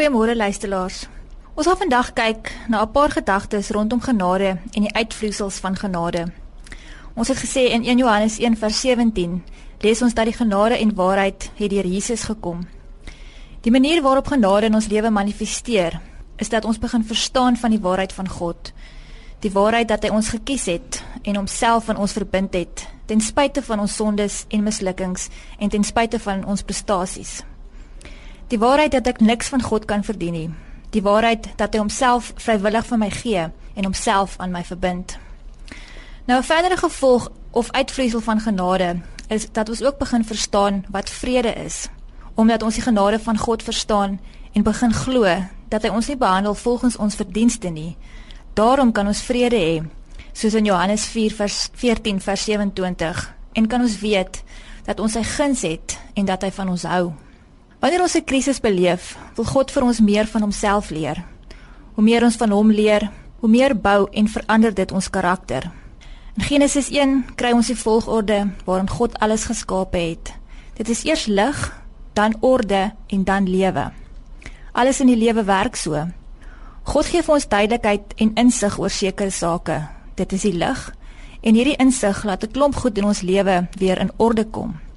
Goeiemôre luisteraars. Ons gaan vandag kyk na 'n paar gedagtes rondom genade en die uitvloeisels van genade. Ons het gesê in 1 Johannes 1:17 lees ons dat die genade en waarheid het deur Jesus gekom. Die manier waarop genade in ons lewe manifesteer, is dat ons begin verstaan van die waarheid van God. Die waarheid dat hy ons gekies het en homself aan ons verbind het, ten spyte van ons sondes en mislukkings en ten spyte van ons prestasies. Die waarheid dat ek niks van God kan verdien nie. Die waarheid dat hy homself vrywillig vir my gee en homself aan my verbind. Nou 'n verdere gevolg of uitvloeisel van genade is dat ons ook begin verstaan wat vrede is. Omdat ons die genade van God verstaan en begin glo dat hy ons nie behandel volgens ons verdienste nie. Daarom kan ons vrede hê, soos in Johannes 4 vers 14 vers 27 en kan ons weet dat ons sy guns het en dat hy van ons hou. Wanneer ons 'n krisis beleef, wil God vir ons meer van homself leer. Hoe meer ons van hom leer, hoe meer bou en verander dit ons karakter. In Genesis 1 kry ons die volgorde waarin God alles geskape het. Dit is eers lig, dan orde en dan lewe. Alles in die lewe werk so. God gee vir ons duidelikheid en insig oor sekere sake. Dit is die lig en hierdie insig laat 'n klomp goed in ons lewe weer in orde kom.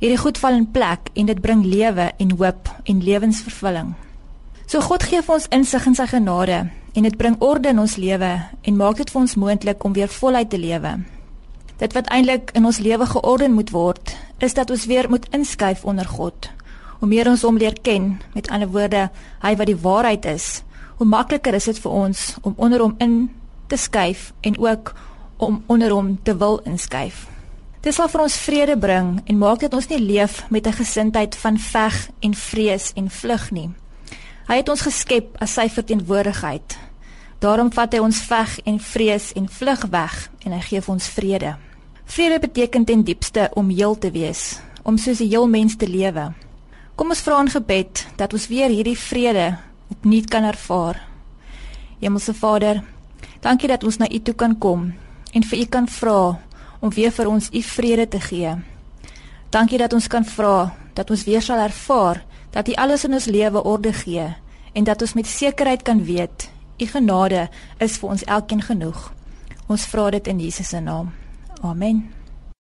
Hierdie goed val in plek en dit bring lewe en hoop en lewensvervulling. So God gee vir ons insig in sy genade en dit bring orde in ons lewe en maak dit vir ons moontlik om weer voluit te lewe. Dit wat eintlik in ons lewe georden moet word, is dat ons weer moet inskuif onder God. Hoe meer ons hom leer ken, met ander woorde, hy wat die waarheid is, hoe makliker is dit vir ons om onder hom in te skuif en ook om onder hom te wil inskuif. Dit sal vir ons vrede bring en maak dat ons nie leef met 'n gesindheid van veg en vrees en vlug nie. Hy het ons geskep as sy verteenwoordigheid. Daarom vat hy ons veg en vrees en vlug weg en hy gee vir ons vrede. Vrede beteken ten diepste om heel te wees, om soos 'n heel mens te lewe. Kom ons vra in gebed dat ons weer hierdie vrede opnuut kan ervaar. Hemelse Vader, dankie dat ons na U toe kan kom en vir U kan vra om weer vir ons u vrede te gee. Dankie dat ons kan vra dat ons weer sal ervaar dat u alles in ons lewe orde gee en dat ons met sekerheid kan weet u genade is vir ons elkeen genoeg. Ons vra dit in Jesus se naam. Amen.